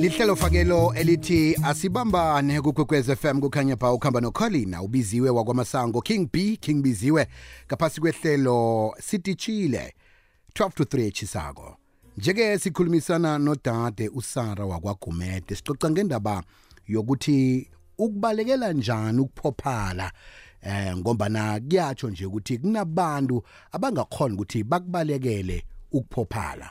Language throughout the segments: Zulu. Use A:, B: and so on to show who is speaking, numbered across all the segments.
A: lihlelo fakelo elithi asibambane kukwekwez FM kukhanya pha ukhamba nocolina ubiziwe wakwamasango King B King Biziwe ngaphasi kwehlelo sititshile 12 to 3 echisako njeke sikhulumisana nodade usara wakwagumede sixoxa ngendaba yokuthi ukubalekela njani ukuphophala eh ngombana kuyatsho nje ukuthi kunabantu abangakhona ukuthi bakubalekele ukuphophala.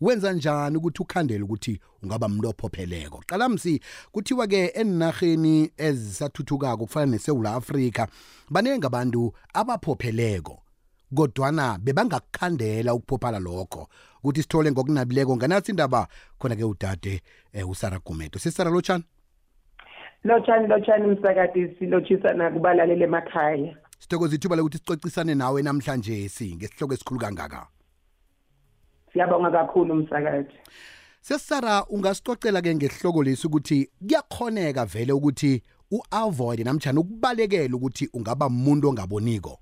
A: Wenza njani ukuthi ukhandele ukuthi ungaba umuntu ophopheleko? Qala msi kuthiwa ke enarheni ezisathuthukako kufana neSouth Africa baningi abantu abaphopheleko kodwana bebangakukhandela ukuphophala lokho. Ukuthi sithole ngokunabileko nganathi indaba khona ke udade eh, usara gumedo sisara lotshani
B: lotshani lotshani msakati silotshisa kubalaleli emakhaya.
A: Sithokoza ithuba lokuthi sicocisane nawe namhlanje si ngesihloko esikhulu kangaka.
B: Siyabonga kakhulu msakazi
A: sesara ungasicocela ke ngesihloko lesi ukuthi kuyakhoneka vele ukuthi u-avoid namtjani ukubalekela ukuthi ungaba umuntu ongaboniko?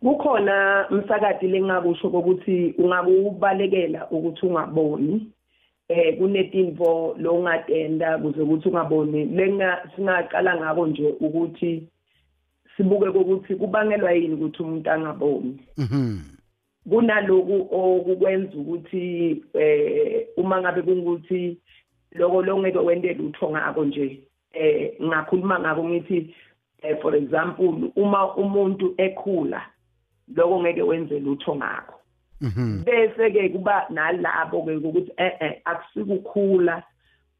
B: Kukhona msakati lengakusho ukuthi ungakubalekela ukuthi ungaboni. Eh kunetinvo longatenda kuze ukuthi ungaboni. Lenga singaqala ngako nje ukuthi sibuke ukuthi kubangelwa yini ukuthi umuntu angaboni.
A: Mhm.
B: Kunaloku okukwenza ukuthi eh uma ngabe kungukuthi lokho longeke wente lutho ngako nje eh ngakhuluma ngako ngithi eh, for example uma umuntu ekhula lokho ngeke wenze lutho ngako.
A: Mhm.
B: Bese ke kuba nalabo ke ukuthi eh eh akusikukhula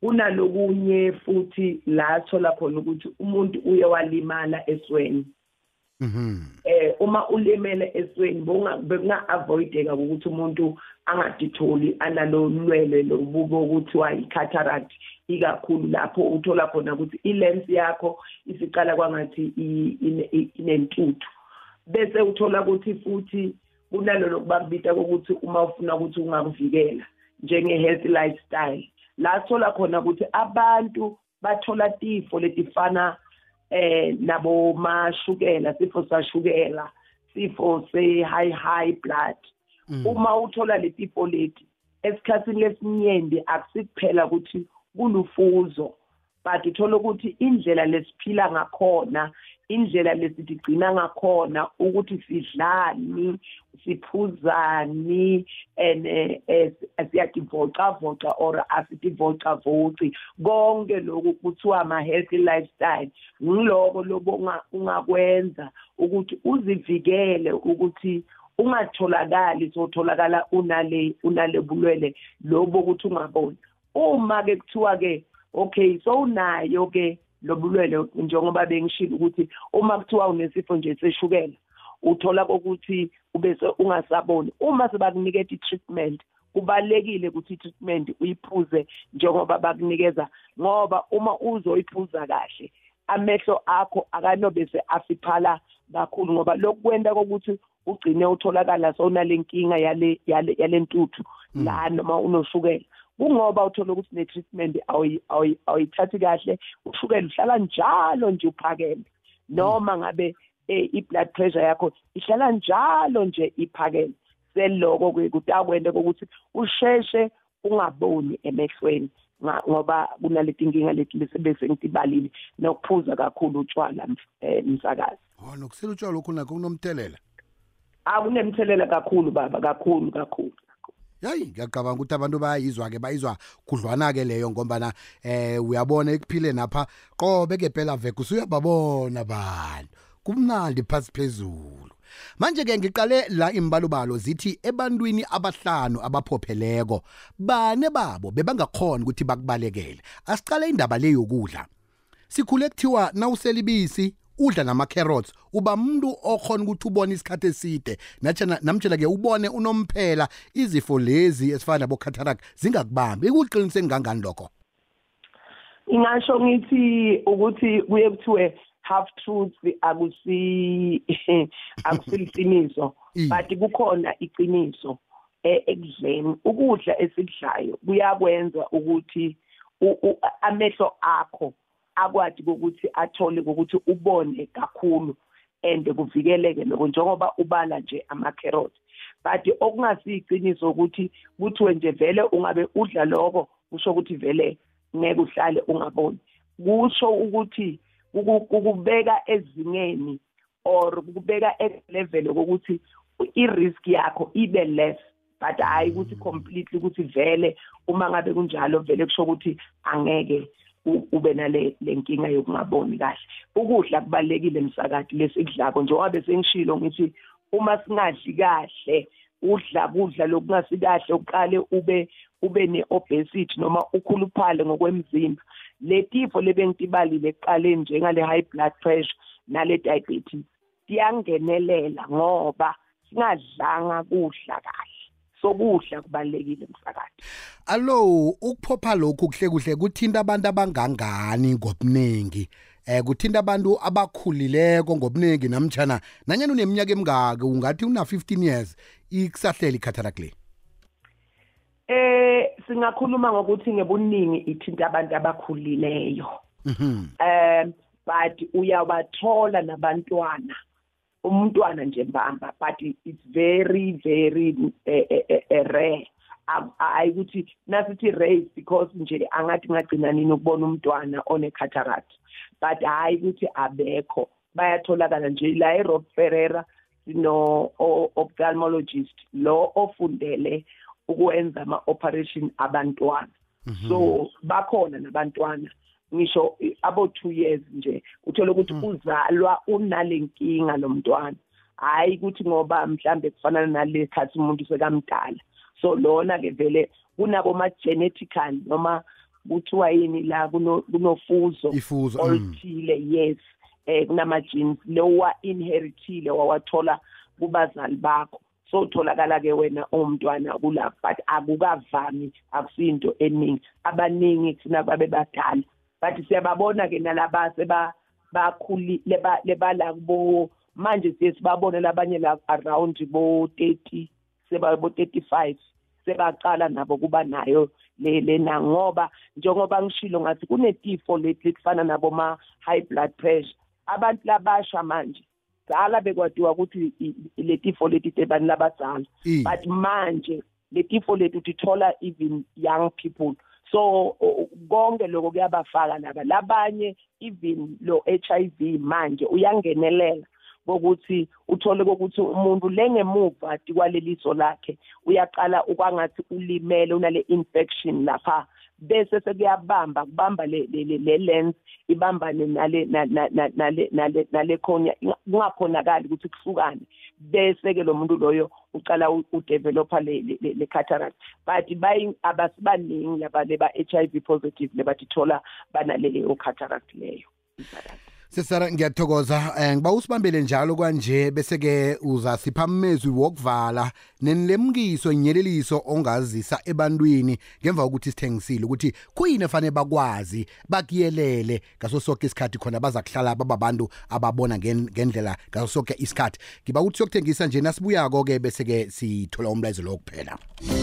B: kunalokunye futhi la thola khona ukuthi umuntu uye walimala esweni. Eh uma ulimele esweni bekunga avoideka ukuthi umuntu angaditholi analo lwele lobubo ukuthi wa cataract ikakhulu. Lapho uthola khona ukuthi ilens yakho isiqala kwangathi inentuthu. Bese uthola ukuthi futhi kunalolo kubabita ukuthi uma ufuna ukuthi ungakuvikela njenge healthy lifestyle. La thola khona ukuthi abantu bathola tifo letifana eh nabo mashukela sifo sashukela sifo se high high blood uma uthola letifo leti esikhatsini lesinyenti akusikuphela ukuthi kulufuzo but uthola ukuthi indlela lesiphila ngakhona indlela lesitigcina ngakhona ukuthi sidlani siphuzani and siyadivoca-voca or asitivoca-voci konke lokhu kuthiwa ama-healthy lifestyle. Ngiloko lobo ungakwenza ukuthi uzivikele ukuthi ungatholakali sotholakala unale unale bulwele lobo ukuthi ungaboni. Uma ke kuthiwa ke okay so unayo ke lobulwele njengoba bengishilo ukuthi uma kuthiwa unesifo nje seshukela uthola ukuthi ubese ungasaboni. Uma sebakunikeza i-treatment kubalekile ukuthi i-treatment uyiphuze njengoba bakunikeza ngoba uma uzoyiphuza kahle amehlo akho akanobe se afiphala kakhulu ngoba lokwenda kokuthi ugcine utholakala sowunalenkinga yale yale yalentuthu la noma unoshukela. Kungoba uthola ukuthi ne treatment awuyithathi kahle ushukela uhlala njalo nje uphakeme. Noma ngabe i-blood pressure yakho ihlala njalo nje iphakeme. Seloko ke kutakwenda kokuthi usheshe ungaboni emehlweni ngoba kunaleti nkinga leti bese ngitibalile nokuphuza kakhulu utshwala msakazi.
A: Oh nokusela utshwala lokhu nakho kunomthelela.
B: Akunemthelela kakhulu baba kakhulu kakhulu.
A: Yayi ngiyacabanga ukuthi abantu bayayizwa-ke bayizwa khudlwana-ke leyo ngombana eh uyabona ekuphile napha. Qobe ke phela veke usuyababona abantu. Kumnandi phasi phezulu. Manje-ke ngiqale la imbalobalo zithi ebantwini abahlanu abaphopheleko bane babo bebangakhona ukuthi bakubalekele. Asicale indaba le yokudla. Sikhule kuthiwa nawusela udla nama-carrots uba muntu okhona ukuthi ubone isikhathi eside. Namtshela-ke ubone unomphela izifo lezi ezifana nabo-cataract zingakubambi. Ikuqinise ngangani lokho?
B: Ingasho ngithi ukuthi kuye kuthiwe half truth akusi akusiliciniso but kukhona iciniso ekudleni. Ukudla esikudlayo kuyakwenza ukuthi amehlo akho akwazi ukuthi athole ukuthi ubone kakhulu and kuvikeleke lokho njengoba ubala nje ama carrots but okungasiyiciniso ukuthi kuthiwe nje vele ungabe udla lokho kusho ukuthi vele ngeke uhlale ungaboni. Kusho ukuthi ukubeka ezingeni or ukubeka elevel ukuthi i-risk yakho ibe less but hayi ukuthi completely ukuthi vele uma ngabe kunjalo vele kusho ukuthi angeke ube nale lenkinga yokungaboni kahle. Ukudla kubalekile emsakati lesikudlako njengoba bese ngishilo ngithi uma singadli kahle udla kudla lokungasi uqale ube ube ne-obesity noma ukhuluphale ngokwemzimba. Le tifo lebengitibalile ekuqaleni njengale high blood pressure nale diabetes tiyangenelela ngoba singadlanga kudla kahle. Sokudla kubalekile msakade
A: allo ukuphopha lokhu kuhle kuhle kuthinta abantu abangangani ngobuningi eh kuthinta abantu abakhulileko ngobuningi namtjana nanyana uneminyaka emingaki ungathi una 15 years ikusahlela i-cataract le
B: eh singakhuluma ngokuthi ngebuningi ithinta abantu abakhulileyo
A: mhm.
B: Eh but uyabathola nabantwana. Umntwana nje mbamba but it's very very uh, uh, uh, rare. Hayi ukuthi nasithi race because nje angathi ngagcina nini ukubona umntwana one cataract but hayi ukuthi abekho. Bayatholakala nje la eRob Ferreira sino ophthalmologist lo ofundele ukwenza ama operation abantwana.
A: Mhm.
B: so bakhona nabantwana. Ngisho abo 2 years nje uthola ukuthi mm. uzalwa unalenkinga lo mntwana. Hayi ukuthi ngoba mhlambe kufanana nalekhathi umuntu sekamdala. So lona ke vele kunabo ma genetical noma kuthiwa yini la kunofuzo
A: ifuzo mm.
B: oluthile yes eh kunama genes lowa inheritile wawathola kubazali bakho. So utholakala ke wena umntwana kulapho but akukavami akusinto eningi. Abaningi thina babe badala. But siyababona ke nalaba seba bakhuli leba lebala kubo manje siye sibabone labanye la around bo 30 seba bo 35 sebaqala nabo kuba nayo le lena ngoba njengoba ngishilo ngathi kunetifo leti lifana nabo ma high blood pressure abantu labasha manje dala bekwadiwa ukuthi letifo leti tebani labadzala but manje letifo leti utithola even young people so konke lokho kuyabafaka laba labanye even lo HIV manje uyangenelela bokuthi uthole ukuthi umuntu lengemuva kwaleliso lakhe uyaqala ukwangathi ulimele unale infection lapha bese sekuyabamba kubamba le le lens ibambane nale nale nale nale khonya kungakhonakali ukuthi kuhlukane. Bese ke lo muntu loyo uqala udevelopa le le cataract. But bayi abasibaningi laba leba HIV positive lebatithola banale cataract leyo.
A: Sesara ngiyathokoza um ngiba usibambele njalo kwanje bese-ke uzasipha mmezwi wokuvala nenilemkiso inyeleliso ongazisa ebantwini ngemva kokuthi sithengisile ukuthi kuyini efanele bakwazi bakuyelele ngaso sonke isikhathi khona baza kuhlala bababantu ababona ngendlela ngaso sonke isikhathi. Ngiba ukuthi siyokuthengisa nje nasibuyako-ke bese-ke sithola umlayezo lo kuphela.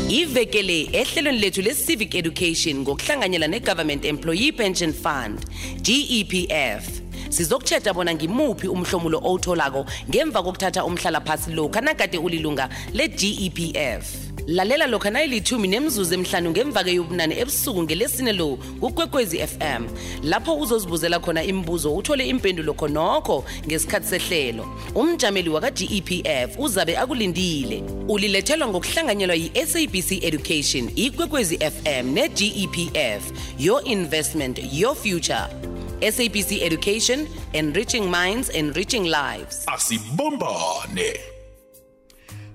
C: Ivekele ehlelweni lethu le-civic education ngokuhlanganyela ne-government employee pension fund gepf sizokutsheda bona ngimuphi umhlomulo owutholako ngemva kokuthatha umhlala phasi lokha nakade ulilunga le-gepf lalela lokha nayilithumi nemzuzu emhlanu ngemva-ke yobunane ebusuku ngelesine lo kukwekwezi fm lapho uzozibuzela khona imibuzo uthole impendulo khonokho ngesikhathi sehlelo. Umjameli waka-gepf uzabe akulindile. Ulilethelwa ngokuhlanganyelwa yi-sabc education ikwekwezi fm ne-gepf your investment your future. SABC Education, enriching minds, enriching lives.
D: Asibombane.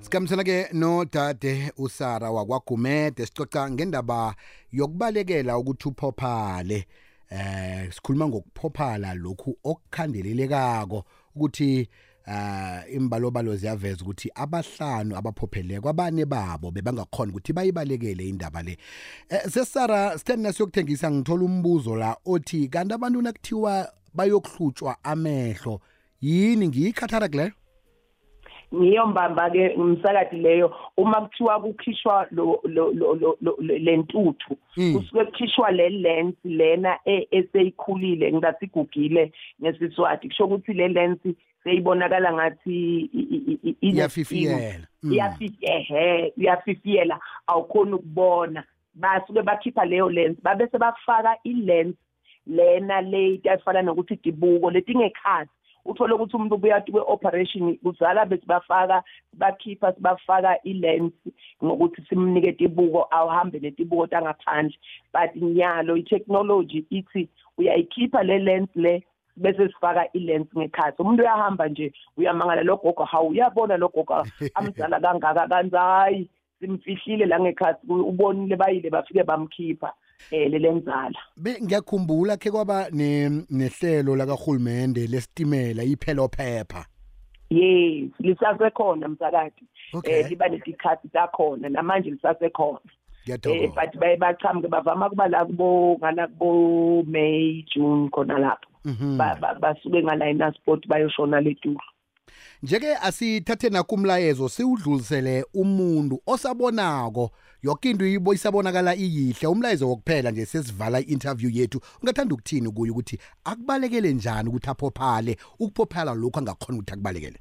A: Sikamsana ke no dade uSara wakwagumede sicoca ngendaba yokubalekela ukuthi uphophale. Eh sikhuluma ngokuphophala lokhu okukhandelelekako ukuthi uh imbalobalo ziyaveza ukuthi abahlanu abaphopheleko abane babo bebangakhona ukuthi bayibalekele indaba le. Eh, sesara sitheni siyokuthengisa ngithola umbuzo la othi kanti abantu nakuthiwa bayokuhlutshwa amehlo yini? Ngiyikhatharak leyo
B: ngiyombamba ke umsakadi leyo uma kuthiwa kukhishwa lo lo- lo- lentuthu
A: Mm.
B: kusuke kukhishwa le lens lena e- eseyikhulile ngathi igugile ngesiswati. Kusho ukuthi le lens seyibonakala ngathi i- i- i- ine-
A: Iyafifiyela. Mm.
B: iyafifiyela awukhona ukubona. Basuke bakhipha leyo lens. Babe sebafaka i-lens lena le efana nokuthi dibuko letingekhathi uthole ukuthi umuntu ubuya kwe-operation kuzala bese bafaka bakhipha sibafaka i-lens ngokuthi simnike tibuko awuhambe netibuko tangaphandle. But nyalo i-technology ithi uyayikhipha le lens le bese sifaka i-lens ngekhathi umuntu uyahamba nje uyamangala lo gogo hawu uyabona lo gogo amdala kangaka kanti hayi simfihlile la ngekhathi ubonile bayile bafike bamkhipha um le lenzala
A: be ngiyakhumbula ke kwaba ne- nehlelo lakahulumende lesitimela iphelo phepha
B: yes lisasekhona msakati
A: Okay.
B: um liba netikhathi takhona namanje lisasekhona. Um
A: ngiyathokoza
B: but baye bachamuke bavama kuba la kubo ngana kubo may june khona lapho.
A: Mhm.
B: Ba- ba- basuke ngalayina sport bayoshona letulu
A: njeke asithathe nakumlayezo siwudlulisele umuntu osabonako yonke into ibo isabonakala iyihle umlayezo wokuphela nje sesivala i-interview yethu ungathanda ukuthini kuye ukuthi akubalekele njani ukuthi aphophale ukuphophala lokhu angakhona ukuthi akubalekele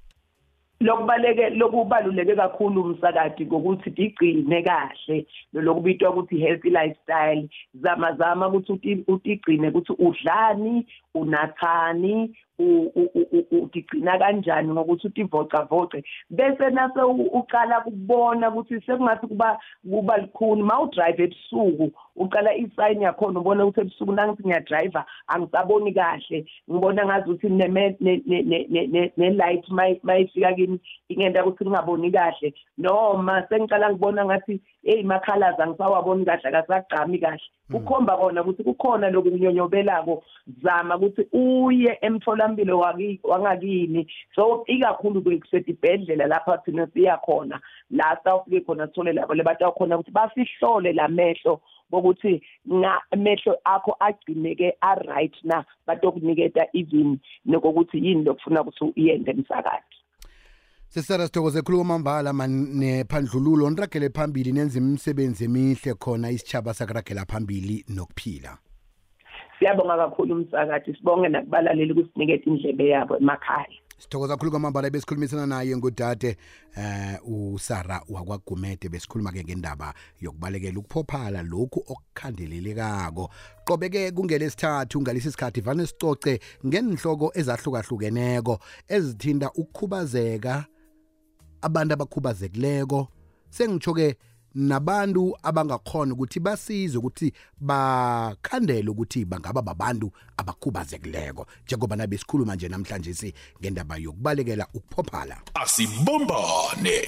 B: lokubaleke lokubaluleke kakhulu umsakadi ngokuthi tigcine kahle lokubitwa ukuthi healthy lifestyle zama zama ukuthi uti- utigcine ukuthi udlani unathani u- u- u- u- utigcina kanjani ngokuthi utivocavoce bese nase u- uqala kubona ukuthi sekungathi kuba kuba likhuni ma udrive ebusuku uqala isayini yakhona ubona ukuthi ebusuku nangithi ngiyadriver angisaboni kahle. Ngibona ngazi ukuthi neme- ne- ne- ne- ne- ne- ne-light mayifika kimi ingenda ukuthi ngingaboni kahle. Noma sengiqala ngibona ngathi eyi makhalazi angisawaboni kahle akasagqami kahle. Kukhomba kona ukuthi kukhona loku kunyonyobelako. Zama ukuthi uye emtholampilo wangakini. So ikakhulu kusetibhedlela lapha thina siya khona la sawufike khona sithole labo lebatawukhona ukuthi basihlole lamehlo bokuthi amehlo akho agcineke a-right na batokuniketa even nokokuthi yini lokufuna ukuthi uyende emsakade
A: sisara sithokoze khulu kwamambala nephandlululo. Niragele phambili nenza imisebenzi emihle khona isitshaba sakuragela phambili nokuphila.
B: Siyabonga kakhulu umsakade sibonge nakubalaleli ukusiniketa indlebe yabo emakhaya.
A: Sithokoza khulu kwamambala besikhulumisana naye ngudade eh usara wakwagumede. Besikhuluma-ke ngendaba yokubalekela ukuphophala lokhu okukhandelelekako qobe-ke kungelesithathu ngalesi sikhathi vane sicoce ngenhloko ezahlukahlukeneko ezithinta ukukhubazeka abantu abakhubazekileko. Sengitsho-ke nabantu abangakhona ukuthi basize ukuthi bakhandele ukuthi bangaba babantu abakhubazekileko njengoba nabe sikhuluma nje namhlanje si ngendaba yokubalekela ukuphophala
D: Asibumbane.